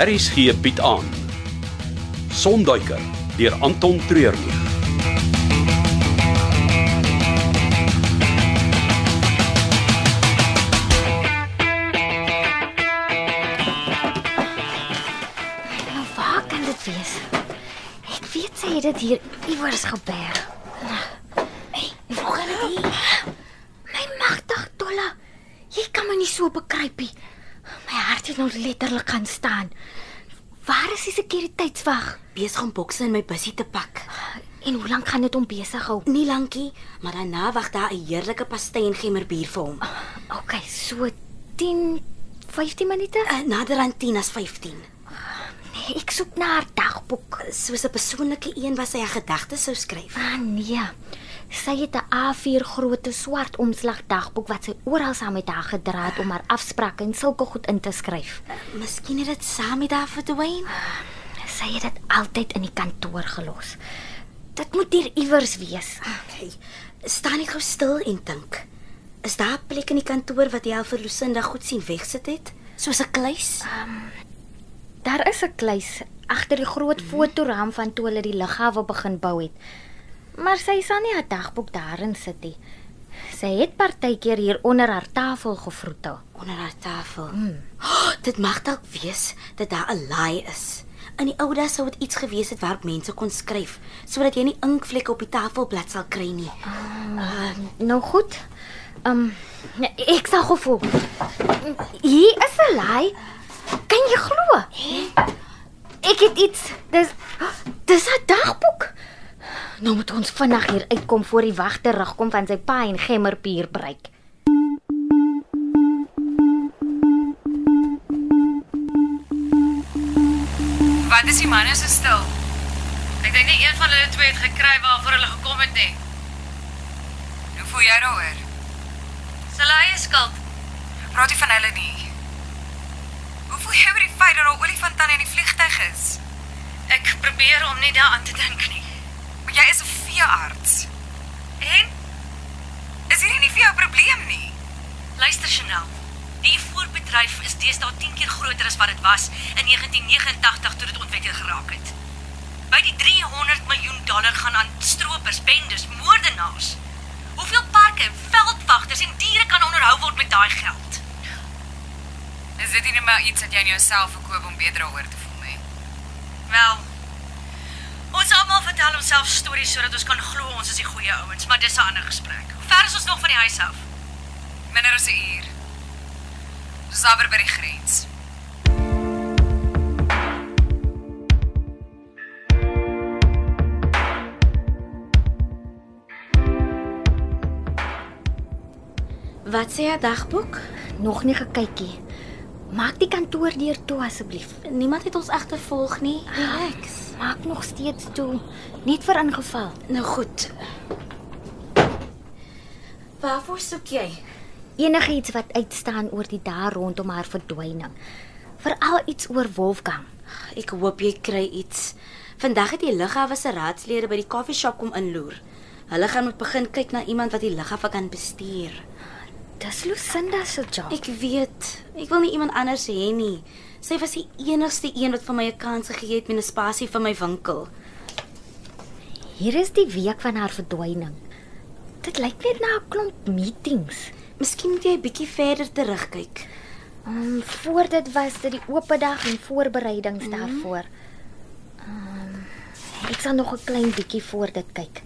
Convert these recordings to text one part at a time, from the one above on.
RSG bied aan Sonduiker deur Anton Treurnig. Nou waar kan dit wees? Ek weet sy het dit hier iewers geberg. Hey, waar kan dit? My magtig dolle. Jy kan my nie so bekruipie. Hart het nou letterlik gaan staan. Waar is die sekuriteitswag? besig om bokse in my bussie te pak. En hoe lank gaan dit hom besig hou? Nie lankie, maar daarna wag daar 'n heerlike pastei en gemmerbier vir hom. OK, so 10 15 minute? Uh, nader aan 10 as 15. Nee, ek soek na haar dagboek. Soos 'n persoonlike een wat sy haar gedagtes sou skryf. Ah nee. Sy het 'n A4 grootte swart omslag dagboek wat sy oral saam met haar gedra het om haar afsprake en sulke goed in te skryf. Miskien het dit saam met haar verdwyn. Sy het dit altyd in die kantoor gelos. Dit moet hier iewers wees. Okay. Staan net gou stil en dink. Is daar 'n plek in die kantoor wat jy al vir Lucinda goed sien wegsit het? Soos 'n kluis? Daar is 'n kluis agter die groot fotoraam van toe hulle die lughawe begin bou het. Maar sy sal nie haar dagboek daarin sit nie. Sy het partykeer hier onder haar tafel gevroetel. onder haar tafel. Mm. Oh, dit mag dalk wees dat daar 'n laai is. In die ou dae sou dit iets gewees het waarop mense kon skryf sodat jy nie inkvlekke op die tafelblad sal kry nie. Nou goed. Ehm um, ek sal gevoel. Hier is 'n laai. Kan jy glo? Ek het iets. Dis dis 'n dagboek. Nou moet ons vinnig hier uitkom voor die wag terugkom van sy pa en gemmerpier breek. Wat is die manne so stil? Ek dink nie een van hulle twee het gekry waarvoor hulle gekom het nie. Hoe voel jy daaroor? Hulle eie skuld. Praat nie van hulle nie. Hoe voel jy oor die feit dat daar olifante in die vliegtyg is? Ek probeer om nie daaraan te dink nie. Jy is 'n veearts. En is hierdie nie vir jou 'n probleem nie? Luister Chanel. Die voerbedryf is deesdae 10 keer groter as wat dit was in 1989 toe dit ontwikkel geraak het. By die 300 miljoen dollar gaan aan stroopers, bendes, moordenaars. Hoeveel parke, veldwagters en diere kan onderhou word met daai geld? Is dit nie net maar iets wat jy aan jouself verkoop om beter daaroor te voel nie? Wel, vertel onsself stories sodat ons kan glo ons is die goeie ouens, maar dis 'n ander gesprek. Hoe ver is ons nog van die huis af? Minder as 'n uur. Dis amper by die grens. Wat sê haar dagboek? Nog nie gekykie. Maak die kantoor deur toe asseblief. Niemand het ons agtervolg nie. Relax. Maak nog steeds toe, net vir ingeval. Nou goed. Waarvoor soek jy? Enigiets wat uitstaan oor die dae rondom haar verdwyning. Veral iets oor Wolfgang. Ek hoop jy kry iets. Vandag het die lughawe se raadslede by die koffieshop kom inloer. Hulle gaan moet begin kyk na iemand wat die lughawe kan bestuur. Dis Lucinda se job. Ek weet. Ek wil nie iemand anders hê nie. Sy was die enigste een wat vir my 'n kans gegee het met 'n spasie vir my winkel. Hier is die week van haar verdwyning. Dit lyk net na 'n klomp meetings. Miskien moet jy 'n bietjie verder terugkyk. Um, voor dit was dit die oop dag en voorbereidings mm. daarvoor. Um, ek sal nog 'n klein bietjie voor dit kyk.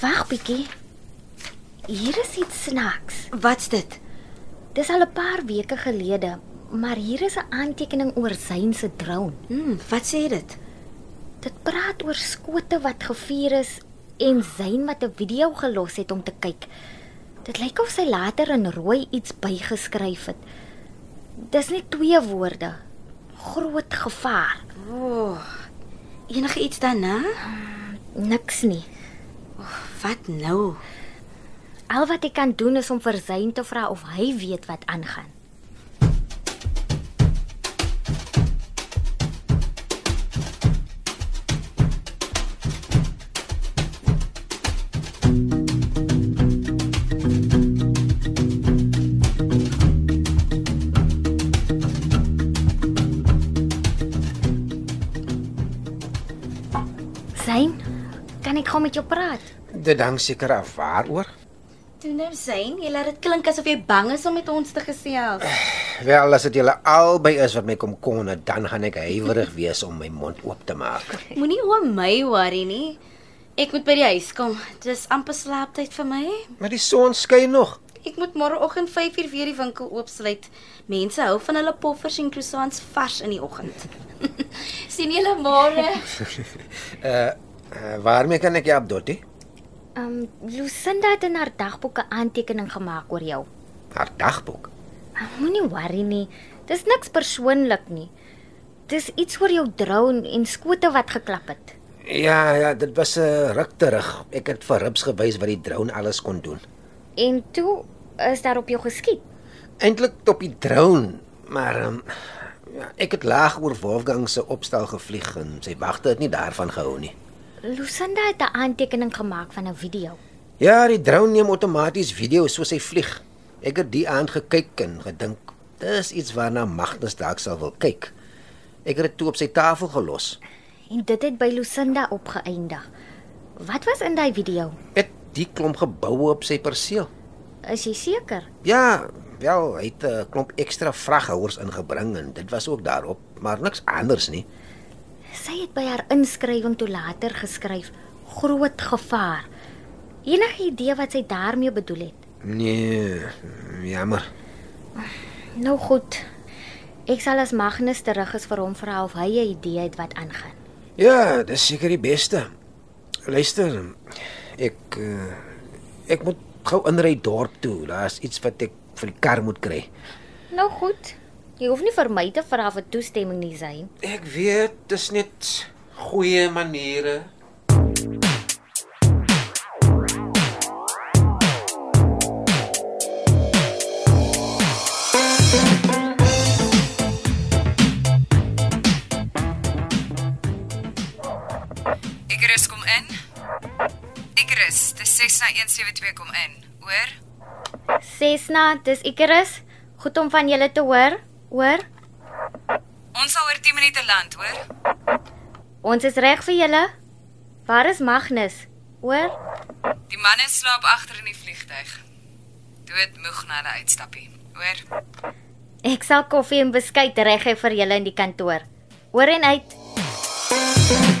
Wag bietjie. Hier is iets snaaks. Wat's dit? Dis al 'n paar weke gelede, maar hier is 'n aantekening oor Zayn se drone. Hm, wat sê dit? Dit praat oor skote wat gevier is en Zayn wat 'n video gelos het om te kyk. Dit lyk of sy later in rooi iets bygeskryf het. Dis net twee woorde. Groot gevaar. O. Oh, enige iets daarna? Niks nie. Wat nou? Al wat ek kan doen is om vir Zayn te vra of hy weet wat aangaan. Zayn, kan ek gou met jou praat? Dit hang seker af waaroor. Toe nou sien, jy laat dit klink asof jy bang is om met ons te gesels. Wel, as dit julle albei is wat my kom konne, dan gaan ek huiwerig wees om my mond oop te maak. Moenie oor my worry nie. Ek moet by die huis kom. Dis amper slaaptyd vir my. Maar die son skyn nog. Ek moet môreoggend 5uur weer die winkel oopsluit. Mense hou van hulle poffers en croissants vars in die oggend. sien julle môre? Uh, waarmee kan ek jou help, Dottie? Ehm um, Lucinda het in haar dagboek 'n aantekening gemaak oor jou. Haar dagboek. Moenie worry nie. Dis niks persoonlik nie. Dis iets oor jou drone en skote wat geklap het. Ja, ja, dit was 'n uh, ruk terug. Ek het vir Rips gewys wat die drone alles kon doen. En toe is daar op jou geskiet. Eintlik op die drone, maar um, ja, ek het laag oor Wolfgang se opstel gevlieg en sy wagte het nie daarvan gehou nie. Lucinda het 'n aantekening gemaak van 'n video. Ja, die drone neem outomaties video soos hy vlieg. Ek het die aand gekyk en gedink, dis iets waarna Magnus dalk sal wil kyk. Ek het dit toe op sy tafel gelos. En dit het by Lucinda opgeëindig. Wat was in daai video? Het die klomp geboue op sy perseel. Is jy seker? Ja, wel, hy het 'n klomp ekstra vraghouers ingebring en dit was ook daarop, maar niks anders nie. Sy het by haar inskrywing toe later geskryf groot gevaar. Enige idee wat sy daarmee bedoel het? Nee, jammer. Nou goed. Ek sal as Magnus terug is vir hom vra of hy 'n idee het wat aangaan. Ja, dis seker die beste. Luister, ek uh, ek moet gou inry dorp toe. Daar's iets wat ek vir die kar moet kry. Nou goed. Jy hoef nie vir my te vra vir toestemming nie, Zain. Ek weet, dis net goeie maniere. Icarus kom in. Icarus, dis 6 na 172 kom in. Hoor? Sesna, dis Icarus. Goed om van julle te hoor. Hoor? Ons sal oor 10 minute land, hoor? Ons is reg vir julle. Waar is Magnus? Hoor? Die man slaap agter in die vliegtyg. Dood moeg na 'n uitstappie. Hoor? Ek sal koffie en beskuit reg hê vir julle in die kantoor. Oor en uit. Ah,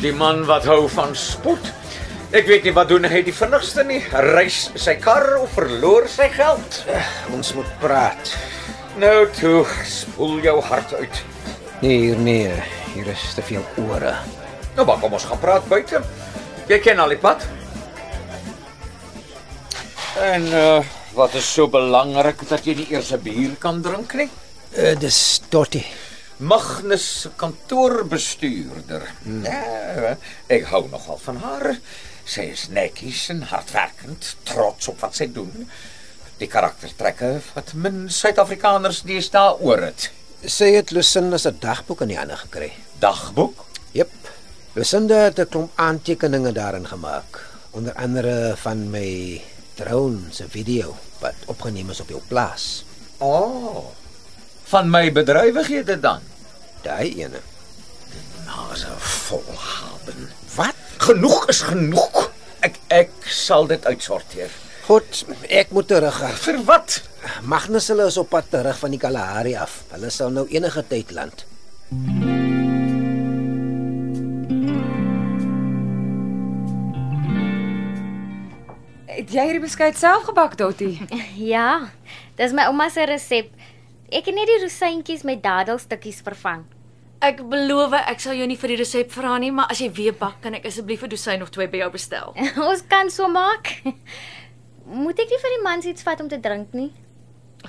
die man wat hou van spoed. Ek weet nie wat doen hy die vinnigste nie. Reis sy kar of verloor sy geld. Ons moet praat. Nou toe, spoel jou hart uit. Nee, hier nee, hier is te veel ore. Nou maar kom ons gaan praat buite. Jy ken al die pad. En uh wat is so belangrik dat jy nie eers 'n bier kan drink nie? Uh, dis Dottie. Magnus kantoorbestuurder. Hmm. Ja, ek hou nogal van haar. Sy is netjies en hardwerkend, trots op wat sy doen. Die karaktertrekke wat min Suid-Afrikaners deesdae oor het. Sy het Lucinda se dagboek in die hande gekry. Dagboek? Jep. Lucinda het 'n klomp aantekeninge daarin gemaak, onder andere van my drone se video wat opgeneem is op jou plaas. O. Oh, van my bedrywighede dan. Daai ene. Nase vol haben. Wat? Genoeg is genoeg. Ek ek sal dit uitsorteer. Goed, ek moet terug. Vir wat? Magnus hulle is op pad terug van die Kalahari af. Hulle sal nou enige tyd land. Het jy hierdie beskuit self gebak, Dottie? Ja, dis my ouma se resep. Ek het net die rosientjies met dadelstukkies vervang. Ek beloof ek sal jou nie vir die resep vra nie, maar as jy weer bak, kan ek asseblief 'n dosyn of twee by jou bestel. Ons kan so maak. Moet ek nie vir die mans iets vat om te drink nie?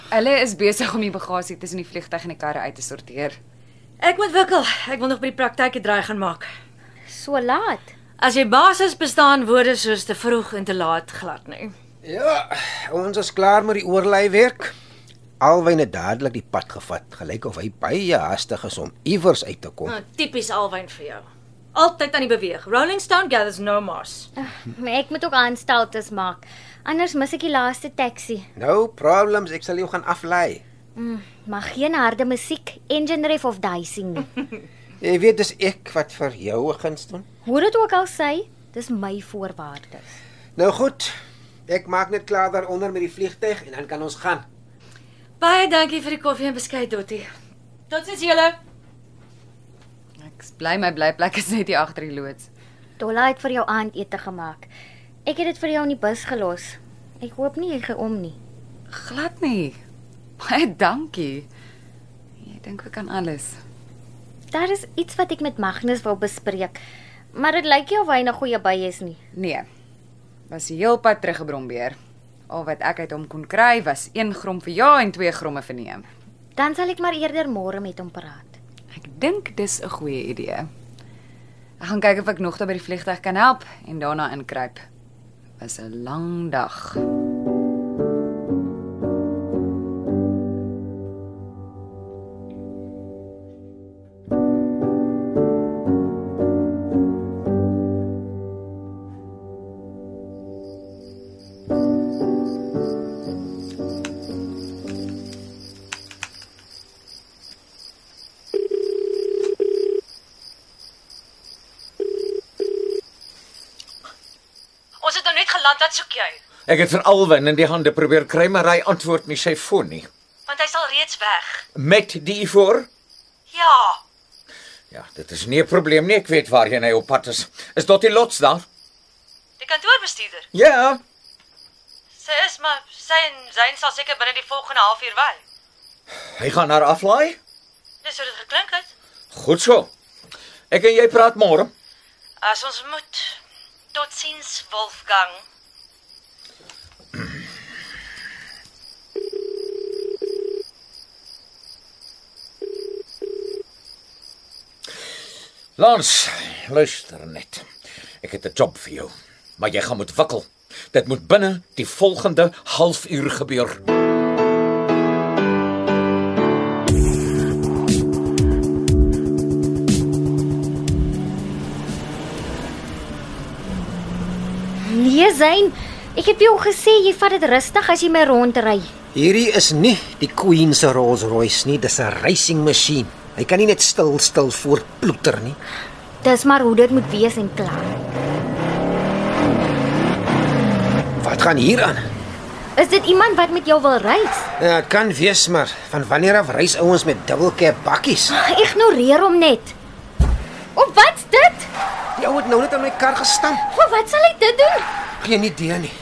Hulle is besig om die bagasie tussen die vliegtyg en die karre uit te sorteer. Ek moet wikkel. Ek wil nog by die praktyk 'n draai gaan maak. So laat. As jy basis bestaan woorde soos te vroeg en te laat glad nie. Ja, ons is klaar met die oorlei werk. Alwyn het dadelik die pad gevat, gelyk of hy baie haastig is om iewers uit te kom. Nou, tipies alwyn vir jou. Altyd aan die beweeg. Rolling Stone gathers no moss. Maar ek moet ook aanstaltes maak. Anders mis ek die laaste taxi. No problems, ek sal jou gaan aflei. Maar geen harde musiek, engine ref of dicing nie. Jy weet dis ek wat vir jou 'n guns doen. Hoe dit ook al sê, dis my voorwaardes. Nou goed. Ek maak net klaar daaronder met die vliegtyg en dan kan ons gaan. Baie dankie vir die koffie en beskuit, Dottie. Totsiens julle. Ek bly my blyplek is net hier agter die loods. Dolla het vir jou aandete gemaak. Ek het dit vir jou in die bus gelos. Ek hoop nie jy gaan om nie. Glad nie. Baie dankie. Jy dink ek kan alles. Daar is iets wat ek met Magnus wil bespreek, maar dit lyk nie of hy 'n goeie by is nie. Nee. Was die heel pad terug gebrombeer. Al wat ek uit hom kon kry was een grom vir ja en twee gromme vir nee. Dan sal ek maar eerder môre met hom praat. Ek dink dis 'n goeie idee. Ek gaan kyk of ek nog daar by die vliegtuig kan help en daarna inkruip. Was 'n lang dag. Geland, wat soek jy? Ek het vir Alwyn in die hande probeer kry, maar hy antwoord nie sy foon nie. Want hy sal reeds weg. Met die voor? Ja. Ja, dit is nie 'n probleem nie. Ek weet waarheen hy op pad is. Is tot die lots daar? Die kantoorbestuurder. Ja. Sy is maar sy en Zayn sal seker binne die volgende halfuur wy. Hy gaan haar aflaai. Dis hoe dit geklink het. Goed so. Ek en jy praat môre. As ons moet. Totsiens Wolfgang. Lans, luister net. Ek het 'n job vir jou, maar jy gaan moet wikkel. Dit moet binne die volgende halfuur gebeur. Nee, Zayn, ek het vir jou gesê jy vat dit rustig as jy my rondry. Hierdie is nie die Queen se Rolls-Royce nie, dis 'n racing masjien. Hy kan nie net stil stil voortploeter nie. Dis maar hoe dit moet wees en klaar. Wat gaan hier aan? Is dit iemand wat met jou wil reis? Ja, dit kan wees maar van wanneer af reis ouens met double cab bakkies? Ignoreer hom net. Of wat's dit? Die ou het nou net aan my kar gestamp. Wat sal hy dit doen? Geen idee nie.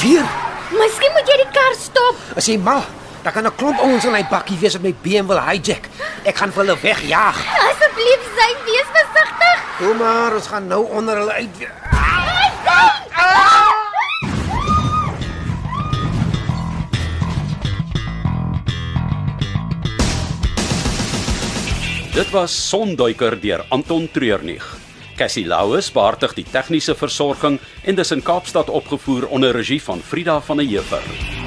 Vier. Miskien moet jy die kar stop. As jy mal, dan kan 'n klomp ouens in hy bakkie wees wat my BMW wil hijack. Ek gaan hulle wegjaag. Asseblief, Zayn, wees versigtig. Kom maar, ons gaan nou onder hulle uit. weer. Dit was Sonduiker deur Anton Treurnig. Cassie Louws beheerdig die tegniese versorging en dis in Kaapstad opgevoer onder regie van Frida van der Heever.